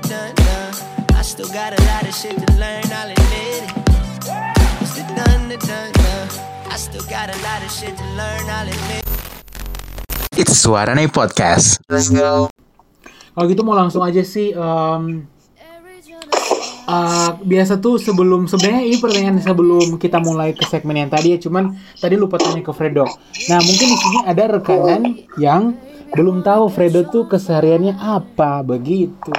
the done done. I still got a lot of shit to learn, I'll admit it. It's the done the done done. I still got a lot of shit to learn, I'll admit it. It's Suara Nih Podcast. Kalau gitu mau langsung aja sih em, eh, biasa tuh sebelum sebenarnya ini pertanyaan sebelum kita mulai ke segmen yang tadi ya cuman tadi lupa tanya ke Fredo. Nah mungkin di sini ada rekanan yang belum tahu Fredo tuh kesehariannya apa begitu.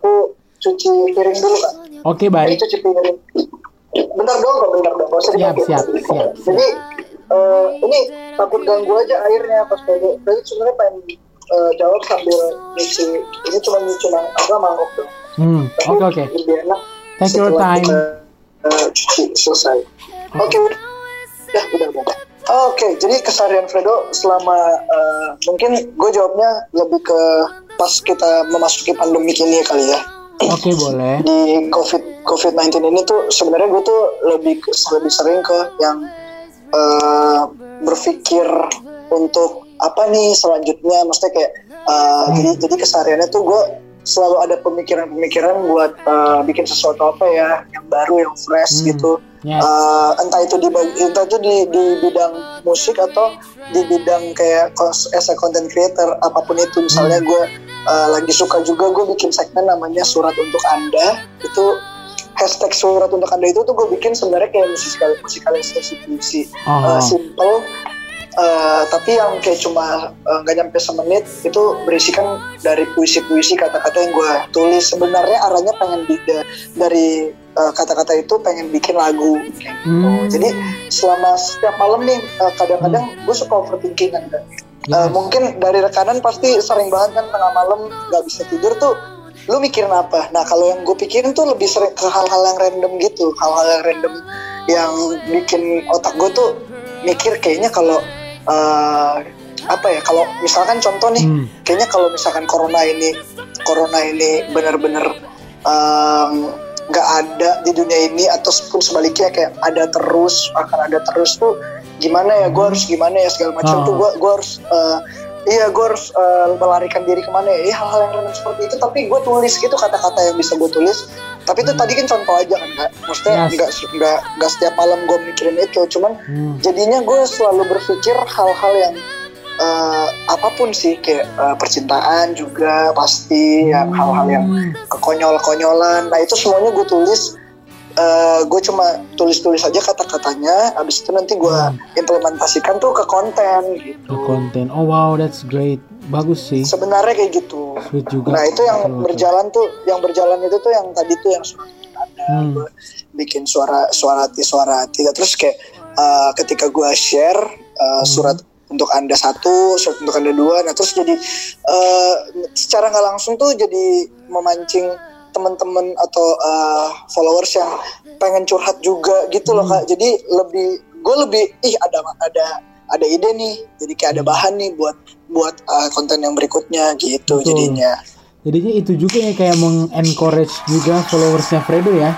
aku cuci piring dulu kak. Oke Ini baik. cuci piring. Bentar dong kok bentar dong. Siap, dipakai. siap, siap, jadi eh, ini takut ganggu aja airnya pas Fede Fede sebenarnya pengen eh, jawab sambil nyuci. Ini cuma nyuci mang apa mangkok dong Hmm oke oke. lebih enak Take your time. kita, eh, cuci selesai. Oke. Ya udah udah. Oke jadi keseharian Fredo selama eh, mungkin gue jawabnya lebih ke pas kita memasuki pandemi ini kali ya Oke boleh. di covid covid 19 ini tuh sebenarnya gue tuh lebih lebih sering ke yang eh, berpikir untuk apa nih selanjutnya maksudnya kayak eh, jadi jadi kesehariannya tuh gue selalu ada pemikiran-pemikiran buat eh, bikin sesuatu apa ya yang baru yang fresh Hmm. gitu Yes. Eh, entah itu di entah itu di, di bidang musik atau di bidang kayak as a content creator apa pun itu misalnya gue eh, lagi suka juga gue bikin segmen namanya surat untuk anda itu hashtag surat untuk anda itu tuh gue bikin sebenarnya kayak musikal musikalisasi puisi Oh. Eh, simple eh, tapi yang kayak cuma nggak nyampe semenit itu berisikan dari puisi-puisi kata-kata yang gue tulis sebenarnya arahnya pengen di, da- dari kata-kata itu pengen bikin lagu kayak gitu. Hmm. jadi selama setiap malam nih kadang-kadang gue suka overthinking kan Eh, mungkin dari rekanan pasti sering banget kan tengah malam nggak bisa tidur tuh lu mikirin apa nah kalau yang gue pikirin tuh lebih sering ke hal-hal yang random gitu hal-hal yang random yang bikin otak gue tuh mikir kayaknya kalau eh, apa ya kalau misalkan contoh nih Hmm. kayaknya kalau misalkan corona ini corona ini benar-benar em, nggak ada di dunia ini ataupun sebaliknya kayak ada terus akan ada terus tuh gimana ya gue harus gimana ya segala macam Oh. tuh gue gue harus eh, iya gue harus eh, melarikan diri ke mana ya. Iya, hal-hal yang random seperti itu. Tapi gue tulis gitu kata-kata yang bisa gue tulis. Tapi itu tadi kan contoh aja kan kak. Maksudnya Yes. nggak nggak nggak setiap malam gue mikirin itu. Cuman Hmm. jadinya gue selalu berpikir hal-hal yang eh, apa pun sih. Kayak eh, percintaan juga pasti hal-hal yang Hmm. kekonyol-konyolan. Nah itu semuanya gue tulis eh, gue cuma tulis-tulis aja kata-katanya habis itu nanti gue Hmm. implementasikan tuh ke konten gitu Ke konten. Oh wow that's great. Bagus sih. sebenarnya kayak gitu Sweet juga. nah itu yang Betul, betul. berjalan tuh yang berjalan itu tuh yang tadi tuh yang suara ada Hmm. gue bikin suara suara hati suara hati terus kayak uh, ketika gue share uh, surat untuk anda satu surat untuk anda dua nah terus jadi uh, secara nggak langsung tuh jadi memancing teman-teman atau uh, followers yang pengen curhat juga gitu loh kak jadi lebih gue lebih ih ada ada ada ide nih jadi kayak ada bahan nih buat buat uh, konten yang berikutnya gitu Betul. jadinya Jadinya itu juga yang kayak meng-encourage juga followersnya Fredo ya.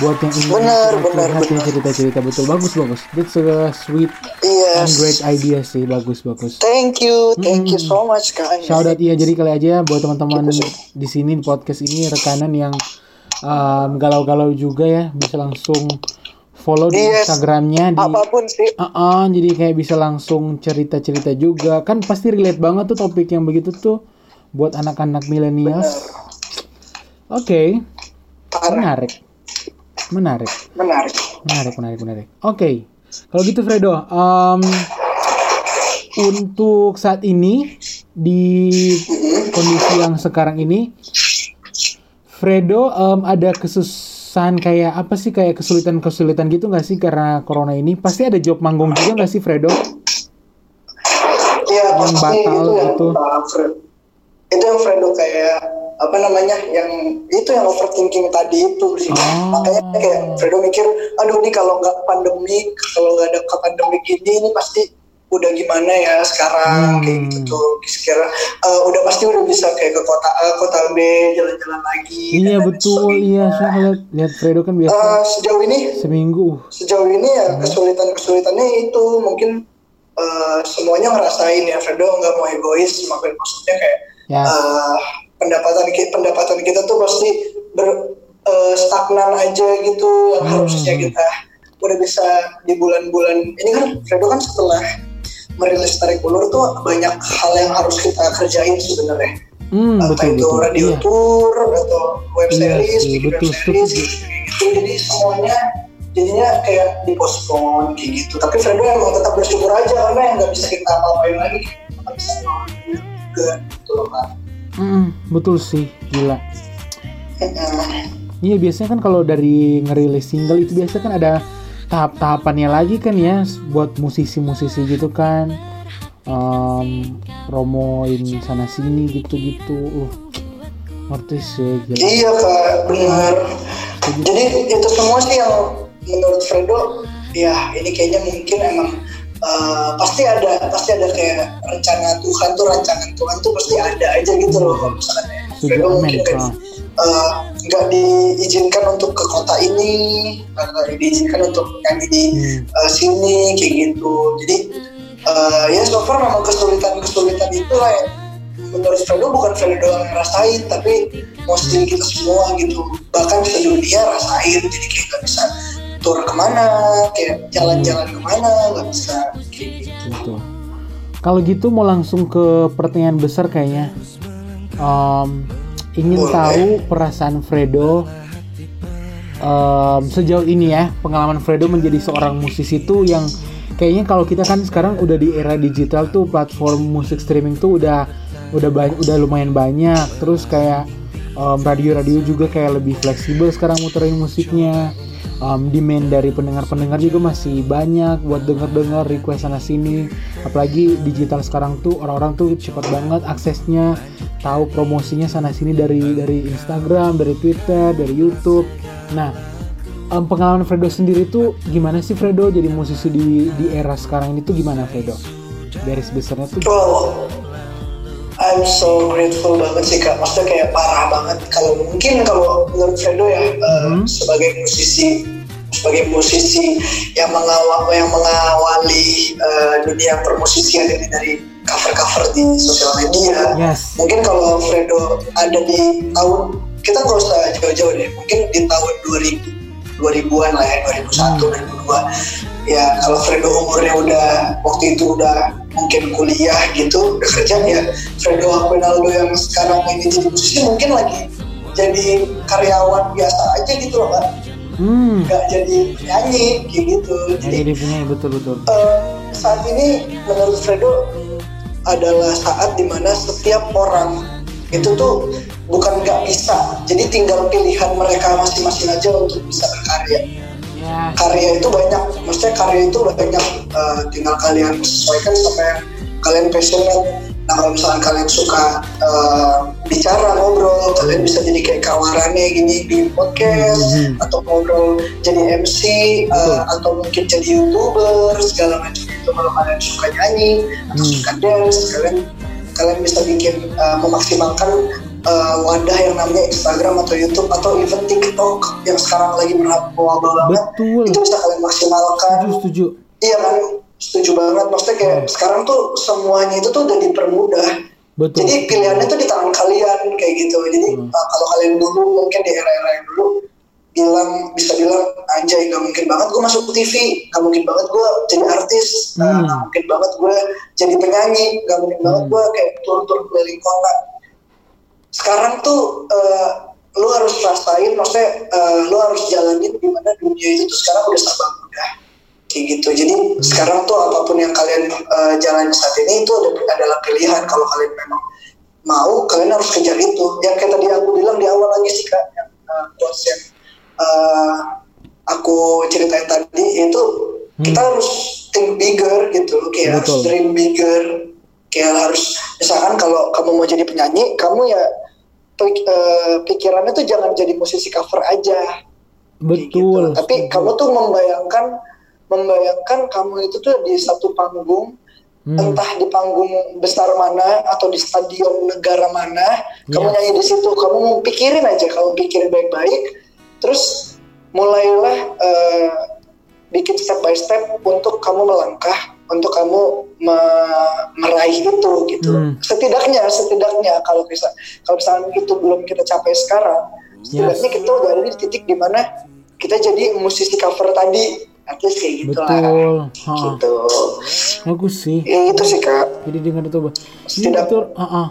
Buat yang ingin curhat ya, benar. cerita-cerita betul. Bagus bagus. That's a sweet and yes. great idea sih. Bagus bagus. thank you thank you so much kak Shout out iya jadi kali aja buat teman-teman Gitu di sini di podcast ini rekanan yang um, galau-galau juga ya. Bisa langsung follow di Yes. Instagramnya di apa pun sih. Uh-uh, jadi kayak bisa langsung cerita-cerita juga. Kan pasti relate banget tuh topik yang begitu tuh buat anak-anak milenials. Oke, parah. Menarik, menarik, menarik menarik, menarik, menarik. Oke, kalau gitu Fredo, um, untuk saat ini di kondisi yang sekarang ini, Fredo um, ada kesusahan kayak apa sih kayak kesulitan-kesulitan gitu nggak sih karena corona ini? Pasti ada job manggung juga nggak sih Fredo? Iya Yang pasti batal itu yang gitu. uh, Fre- itu yang Fredo kayak apa namanya yang itu yang overthinking tadi itu sih Oh. makanya kayak Fredo mikir aduh nih kalau nggak pandemi kalau nggak ada ke pandemi gini ini pasti udah gimana ya sekarang Hmm. kayak gitu tuh sekira uh, udah pasti udah bisa kayak ke kota A kota B jalan-jalan lagi Iya betul, sebagainya. iya. Soalnya lihat, lihat Fredo kan biasa Uh, sejauh ini seminggu. uh, sejauh ini ya kesulitan kesulitannya itu mungkin eh, semuanya ngerasain ya Fredo nggak mau egois maksudnya maksudnya kayak Ya. eh, pendapatan kita pendapatan kita tuh pasti ber eh, stagnan aja gitu yang Hmm. harusnya kita udah bisa di bulan-bulan ini kan Fredo kan setelah merilis tarik ulur tuh banyak hal yang harus kita kerjain sebenarnya Hmm, entah betul itu betul. radio Iya. tour atau web Iya series, sih, bikin web betul, series, gitu. Jadi semuanya jadinya kayak dipospon kayak gitu. Tapi Fredo emang tetap bersyukur aja karena yang nggak bisa kita apa-apain lagi kita bisa juga gitu loh kan. Mm, betul sih, gila. Iya biasanya kan kalau dari ngerilis single itu biasanya kan ada tahap-tahapannya lagi kan ya buat musisi-musisi gitu kan Em, promoin sana sini gitu-gitu. Uh, ngerti sih gila. Iya kak, benar. Jadi itu semua sih yang menurut Fredo, ya ini kayaknya mungkin emang eh, pasti ada pasti ada kayak rencana Tuhan tuh rancangan Tuhan tuh pasti ada aja gitu loh kalau misalkan ya. Mungkin nggak eh, nggak diizinkan untuk ke kota ini, nggak diizinkan untuk nyanyi di Hmm. eh, sini kayak gitu. Jadi eh, ya so far memang kesulitan-kesulitan itulah yang menurut Fredo bukan Fredo doang yang ngerasain tapi mostly kita semua gitu bahkan sedunia rasain jadi kayak nggak bisa tur ke mana kayak jalan-jalan ke mana nggak bisa kayak gitu. Gitu. Kalau gitu mau langsung ke pertanyaan besar kayaknya. Em, ingin Boleh. tahu perasaan Fredo em, sejauh ini ya pengalaman Fredo menjadi seorang musisi itu yang kayaknya kalau kita kan sekarang udah di era digital tuh platform musik streaming tuh udah udah banyak udah lumayan banyak terus kayak radio-radio juga kayak lebih fleksibel sekarang muterin musiknya um, demand dari pendengar-pendengar juga masih banyak buat denger-denger request sana sini. Apalagi digital sekarang tuh orang-orang tuh cepat banget aksesnya tahu promosinya sana sini dari dari Instagram dari Twitter dari YouTube. Nah em, pengalaman Fredo sendiri tuh gimana sih Fredo? Jadi musisi di di era sekarang ini tuh gimana Fredo? Garis besarnya tuh Oh, I'm so grateful banget sih kak. Maksudnya kayak parah banget. Kalau mungkin kalau menurut Fredo ya eh, Mhm. sebagai musisi, sebagai musisi yang mengawal yang mengawali eh, dunia permusisian ini dari cover-cover di sosial media. yes Mungkin kalau Fredo ada di tahun kita nggak usah jauh-jauh deh. Mungkin di tahun 2000 2000-an lah ya, 2001, 2002. Ya kalau Fredo umurnya udah waktu itu udah mungkin kuliah gitu, udah kerja ya. Fredo Aquinaldo yang sekarang ini jadi musisi mungkin lagi jadi karyawan biasa aja gitu loh kan. hmm Nggak jadi nyanyi kayak gitu. Jadi jadi punya betul betul eh, saat ini menurut Fredo adalah saat di mana setiap orang itu tuh bukan nggak bisa jadi tinggal pilihan mereka masing-masing aja untuk bisa berkarya ya karya itu banyak maksudnya karya itu banyak eh, tinggal kalian sesuaikan sama yang kalian passionate nah kalau misalnya kalian suka eh, bicara ngobrol kalian bisa jadi kayak kawarannya gini di podcast Mhm. atau ngobrol jadi MC eh, Betul. atau mungkin jadi youtuber segala macam itu kalau kalian suka nyanyi atau Hmm. suka dance kalian kalian bisa bikin eh, memaksimalkan eh, wadah yang namanya Instagram atau YouTube atau even TikTok yang sekarang lagi mewabah banget. Betul. Itu bisa kalian maksimalkan. Setuju setuju. Iya kan? Setuju banget. Maksudnya kayak Hmm. sekarang tuh semuanya itu tuh udah dipermudah. Betul. Jadi pilihannya tuh di tangan kalian kayak gitu. Jadi Hmm. uh, kalau kalian dulu mungkin di era-era yang dulu bilang bisa bilang anjay gak mungkin banget gue masuk TV gak mungkin banget gue jadi artis uh, Hmm. gak mungkin banget gue jadi penyanyi gak mungkin banget Hmm. gue kayak tur-tur keliling kota sekarang tuh uh, lu harus rasain maksudnya uh, lu harus jalanin gimana dunia itu tuh sekarang udah serba mudah kayak gitu. Jadi sekarang tuh apa pun yang kalian uh, jalani saat ini itu ada- adalah pilihan. Kalau kalian memang mau kalian harus kejar itu. Yang kayak tadi aku bilang di awal lagi sih kak yang uh, quotes yang uh, aku ceritain tadi itu kita harus think bigger gitu. Kayak harus Betul. dream bigger. Kayak harus misalkan kalau kamu mau jadi penyanyi kamu ya pikirannya tuh jangan jadi musisi cover aja kayak betul gitu. tapi setuju. kamu tuh membayangkan membayangkan kamu itu tuh di satu panggung Hmm. entah di panggung besar mana atau di stadion negara mana kamu Yes. nyanyi di situ kamu pikirin aja kamu pikirin baik-baik terus mulailah eh, bikin step by step untuk kamu melangkah untuk kamu me- meraih itu gitu. Hmm. setidaknya setidaknya kalau bisa kalau misalnya itu belum kita capai sekarang setidaknya kita udah ada di titik di mana kita jadi musisi cover tadi at least kayak gitu lah. Betul. Ha, gitu. Bagus sih. Ya itu sih kak. Jadi dengar itu Bah. Jadi Tidak- betul ah, ah.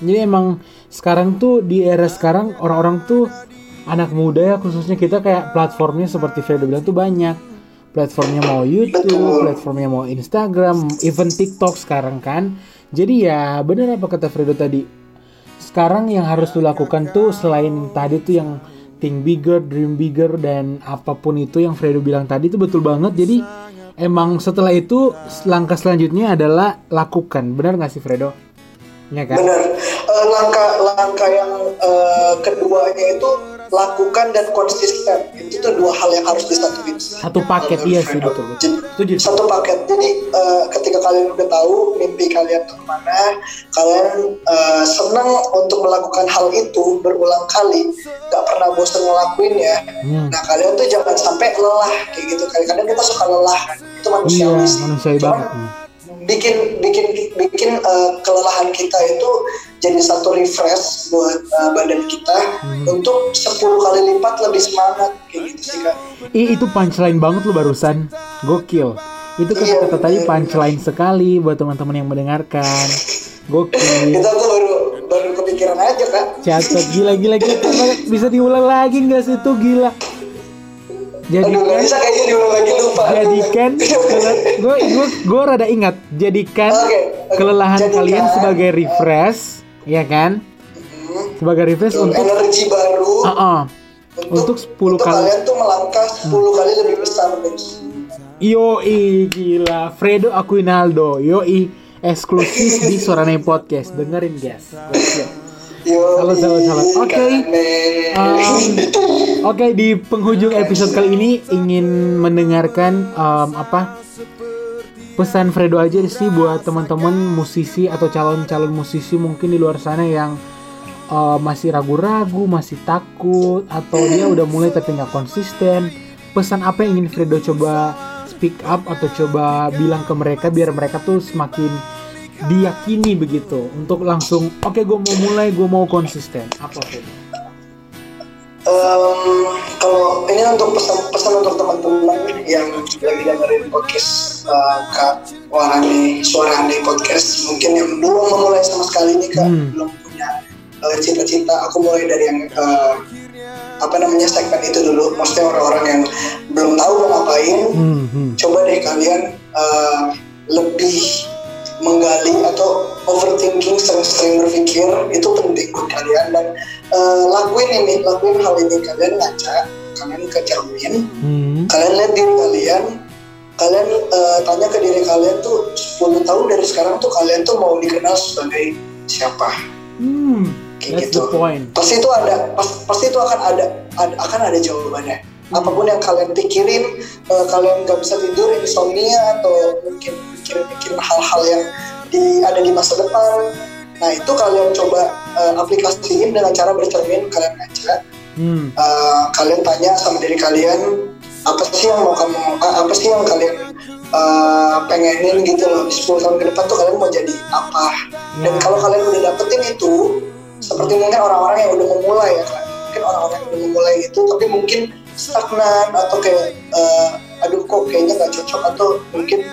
jadi emang sekarang tuh di era sekarang orang-orang tuh anak muda ya khususnya kita kayak platformnya seperti Fredo bilang tuh banyak platformnya mau YouTube Betul. platformnya mau Instagram even TikTok sekarang kan jadi ya bener apa kata Fredo tadi sekarang yang harus dilakukan tuh selain tadi tuh yang think bigger, dream bigger dan apa pun itu yang Fredo bilang tadi itu betul banget. Jadi emang setelah itu langkah selanjutnya adalah lakukan. Benar nggak sih Fredo? Ya kan? benar Eh, langkah langkah yang eh, keduanya itu lakukan dan konsisten itu tuh dua hal yang harus disatuin Satu paket iya sih betul betul. Jadi, satu paket jadi eh, ketika kalian udah tahu mimpi kalian tuh ke mana kalian eh, senang untuk melakukan hal itu berulang kali nggak pernah bosan ngelakuinnya Hmm. nah kalian tuh jangan sampai lelah kayak gitu kadang-kadang kita suka lelah itu Iya manusiawi sih manusiawi Cuman banget. nih. bikin bikin bikin eh, kelelahan kita itu jadi satu refresh buat eh, badan kita Hmm. untuk 10 kali lipat lebih semangat kayak gitu sih kak Ih itu punchline banget lu barusan. Gokil. Itu Iya, kata-kata tadi punchline sekali buat teman-teman yang mendengarkan. Gokil. kita tuh baru baru kepikiran aja kak Catat gila gila gila bisa diulang lagi nggak sih itu gila. Aduh nggak Jadikan bisa kayaknya diulang lagi lupa jadikan gue gue gue rada ingat jadikan oke. kelelahan Jadikan, kalian sebagai refresh ya kan Hmm, sebagai refresh untuk untuk energi baru Ah, ah. untuk 10 untuk kali kalian tuh melangkah 10 kali lebih besar guys yoi gila Fredo Aquinaldo yoi eksklusif di Sorane Podcast dengerin guys. Yo, Salut, salut, salut. Oke. Um, Oke di penghujung episode kali ini ingin mendengarkan um, apa pesan Fredo aja sih buat teman-teman musisi atau calon-calon musisi mungkin di luar sana yang uh, masih ragu-ragu, masih takut atau dia udah mulai tapi nggak konsisten. Pesan apa yang ingin Fredo coba speak up atau coba bilang ke mereka biar mereka tuh semakin diyakini begitu untuk langsung oke gue mau mulai gue mau konsisten apa Fredo? Em, kalau ini untuk pesan-pesan untuk teman-teman yang lagi dengerin podcast uh, Kak Warani Suarani podcast mungkin yang belum memulai sama sekali nih Kak Hmm. belum punya uh, cita-cita aku mulai dari yang uh, apa namanya segmen itu dulu maksudnya orang-orang yang belum tahu mau ngapain Hmm, hmm. coba deh kalian uh, lebih menggali atau overthinking sering-sering berpikir itu penting buat kalian. Dan uh, lakuin ini lakuin hal ini. Kalian ngaca kalian ke cermin Hmm. kalian lihat diri kalian. Kalian uh, tanya ke diri kalian tuh 10 tahun dari sekarang tuh kalian tuh mau dikenal sebagai siapa? Hmm, kayak that's gitu. pasti itu ada pas- pasti itu akan ada, ada akan ada jawabannya apa pun yang kalian pikirin eh, kalian nggak bisa tidur insomnia atau mungkin mikirin-mikirin hal-hal yang di ada di masa depan. Nah itu kalian coba eh, aplikasiin dengan cara bercermin kalian ngaca Hmm, Eh, kalian tanya sama diri kalian apa sih yang mau kamu apa sih yang kalian eh, pengenin gitu loh di 10 tahun ke depan tuh kalian mau jadi apa? Dan Ya. kalau kalian udah dapetin itu seperti mungkin orang-orang yang udah memulai ya kan mungkin orang-orang yang udah memulai itu tapi mungkin stagnan atau kayak eh, aduh kok kayaknya nggak cocok atau mungkin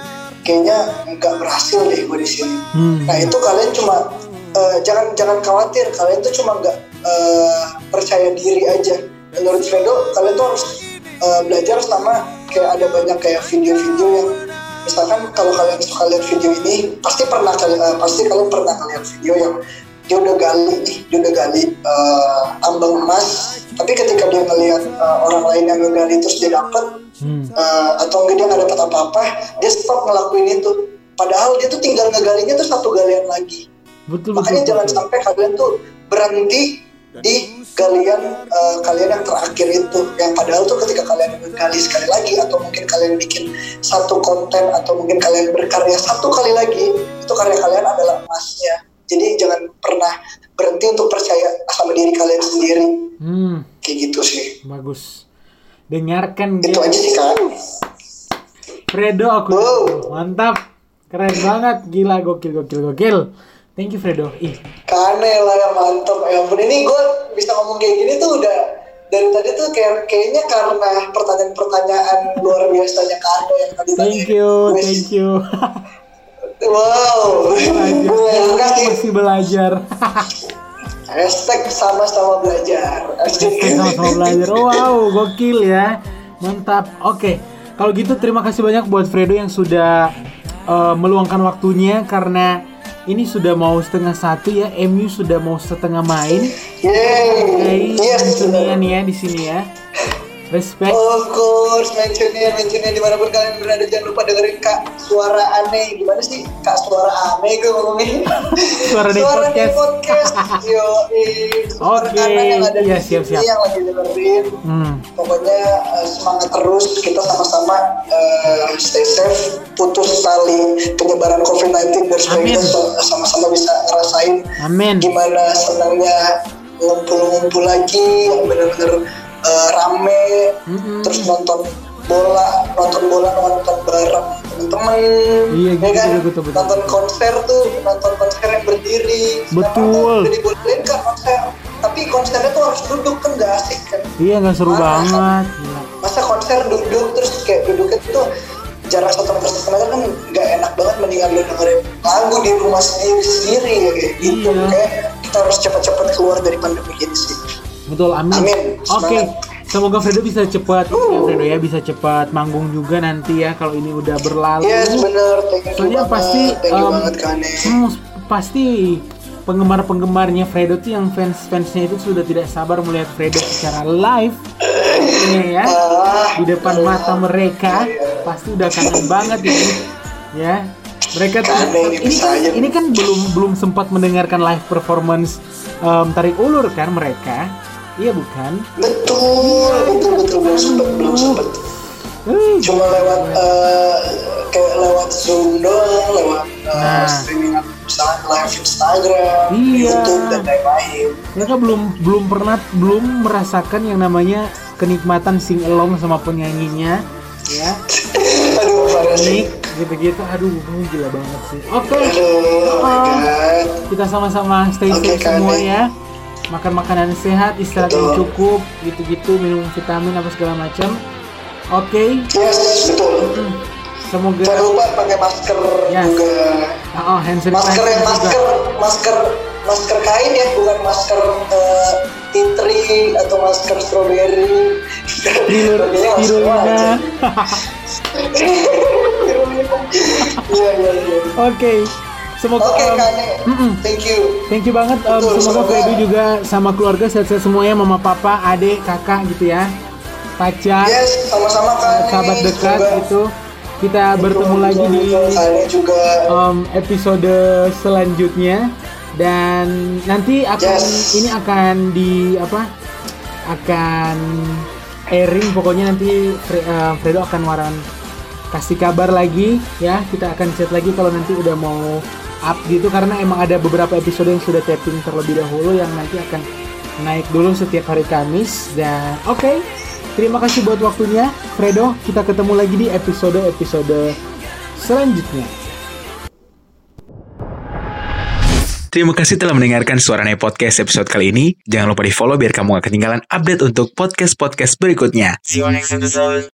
kayaknya nggak berhasil deh gue di sini hmm. Nah itu kalian cuma eh, jangan jangan khawatir kalian tuh cuma nggak eh, percaya diri aja. Menurut Fredo kalian tuh harus eh, belajar sama kayak ada banyak kayak video-video yang misalkan kalau kalian suka lihat video ini pasti pernah kalian eh, pasti kalian pernah ngeliat video yang dia udah gali nih dia udah gali eh, tambang emas tapi ketika dia ngelihat eh, orang lain yang ngegali terus dia dapet Hmm. Eh, atau enggak dia nggak dapat apa-apa dia stop ngelakuin itu padahal dia tuh tinggal ngegalinya tuh satu galian lagi Betul betul. makanya jangan betul. sampai kalian tuh berhenti di galian eh, kalian yang terakhir itu yang padahal tuh ketika kalian menggali sekali lagi atau mungkin kalian bikin satu konten atau mungkin kalian berkarya satu kali lagi itu karya kalian adalah emasnya jadi jangan pernah berhenti untuk percaya sama diri kalian sendiri. Hmm, kayak gitu sih. Bagus. Dengarkan itu aja sih kak. Fredo aku mantap. Keren banget. Gila gokil gokil gokil. Thank you Fredo. Ih. Kane lah yang mantep. Ya ampun ini gue bisa ngomong kayak gini tuh udah dari tadi tuh kayak kayaknya karena pertanyaan-pertanyaan luar biasanya Kane yang tadi. thank you thank you Wow. belajar Terima kasih. masih belajar Hashtag sama-sama belajar. Asik. sama-sama belajar wow gokil ya mantap oke kalau gitu terima kasih banyak buat Fredo yang sudah eh, meluangkan waktunya karena ini sudah mau setengah satu ya MU sudah mau setengah main Yeay. Oke, Yes. nih ya di sini ya. Respect. Of course, mentionnya, mentionnya di mana pun kalian berada jangan lupa dengerin kak suara aneh gimana sih kak suara aneh gue ngomongin Suara Aneh Aneh Podcast. podcast yo Oke, yang ada iya, di siap, siap. yang lagi dengerin Hmm. pokoknya eh, semangat terus kita sama-sama eh, stay safe putus tali penyebaran COVID-19 dan supaya Amin. kita sama-sama bisa ngerasain Amin. gimana senangnya ngumpul-ngumpul lagi yang bener-bener eh, rame Mm-mm. terus nonton bola nonton bola nonton bareng temen-temen Iya, gitu, ya kan betul, betul, betul. nonton konser tuh nonton konser yang berdiri Betul. Udah dibolehin kan konser tapi konsernya tuh harus duduk kan gak asik kan Iya nggak seru Parah. banget. Masa konser duduk terus kayak duduknya tuh jarak satu meter satu meter kan gak enak banget mendingan lu dengerin lagu di rumah sendiri sendiri ya kayak gitu Iya. kayak kita harus cepat-cepat keluar dari pandemi ini sih Betul, amin. Amin. Oke. Semangat. Semoga Fredo bisa cepat ya Fredo ya bisa cepat manggung juga nanti ya kalau ini udah berlalu. yes you Soalnya banget pasti thank you um, banget Kane hmm, pasti penggemar-penggemarnya Fredo tuh yang fans-fansnya itu sudah tidak sabar melihat Fredo secara live. Iya ya. Ah, di depan mata mereka pasti udah kangen banget ini ya mereka tuh ini kan, ini kan belum belum sempat mendengarkan live performance em, tarik ulur kan mereka iya bukan? Betul. Betul betul. Belum sempet belum sempet. Eh, cuma lewat eh, kayak lewat zoom doang lewat eh, Nah. streaming live Instagram Iya. YouTube dan lain-lain. Mereka belum belum pernah belum merasakan yang namanya kenikmatan sing along sama penyanyinya ya. Aduh parah nik sih gitu-gitu. Aduh ini gila banget sih. Oke. Aduh oh kita sama-sama stay Oke, safe semua ya makan makanan sehat istirahat yang cukup gitu-gitu minum vitamin apa segala macam oke yes betul Hmm. semoga jangan lupa pakai masker Yes. juga oh, hand masker yang juga. masker masker masker kain ya bukan masker eh, tea tree atau masker strawberry Pakainya masker spirulina aja. Iya iya iya. oke semoga Oke um, Kane, mm-mm. thank you. Thank you banget. Um, Betul, semoga semoga- Fredo juga sama keluarga sehat-sehat semuanya, mama, papa, adik, kakak gitu ya, pacar, Yes, sama-sama Kane. sahabat dekat Semoga gitu. Kita bertemu lagi di juga. um, episode selanjutnya dan nanti akan Yes. ini akan di apa? Akan airing pokoknya nanti Fre- uh, Fredo akan waran kasih kabar lagi ya kita akan chat lagi kalau nanti udah mau up gitu karena emang ada beberapa episode yang sudah taping terlebih dahulu yang nanti akan naik dulu setiap hari Kamis dan oke terima kasih buat waktunya Fredo kita ketemu lagi di episode-episode selanjutnya Terima kasih telah mendengarkan Suarane Podcast episode kali ini. Jangan lupa di follow biar kamu gak ketinggalan update untuk podcast-podcast berikutnya. See you next episode.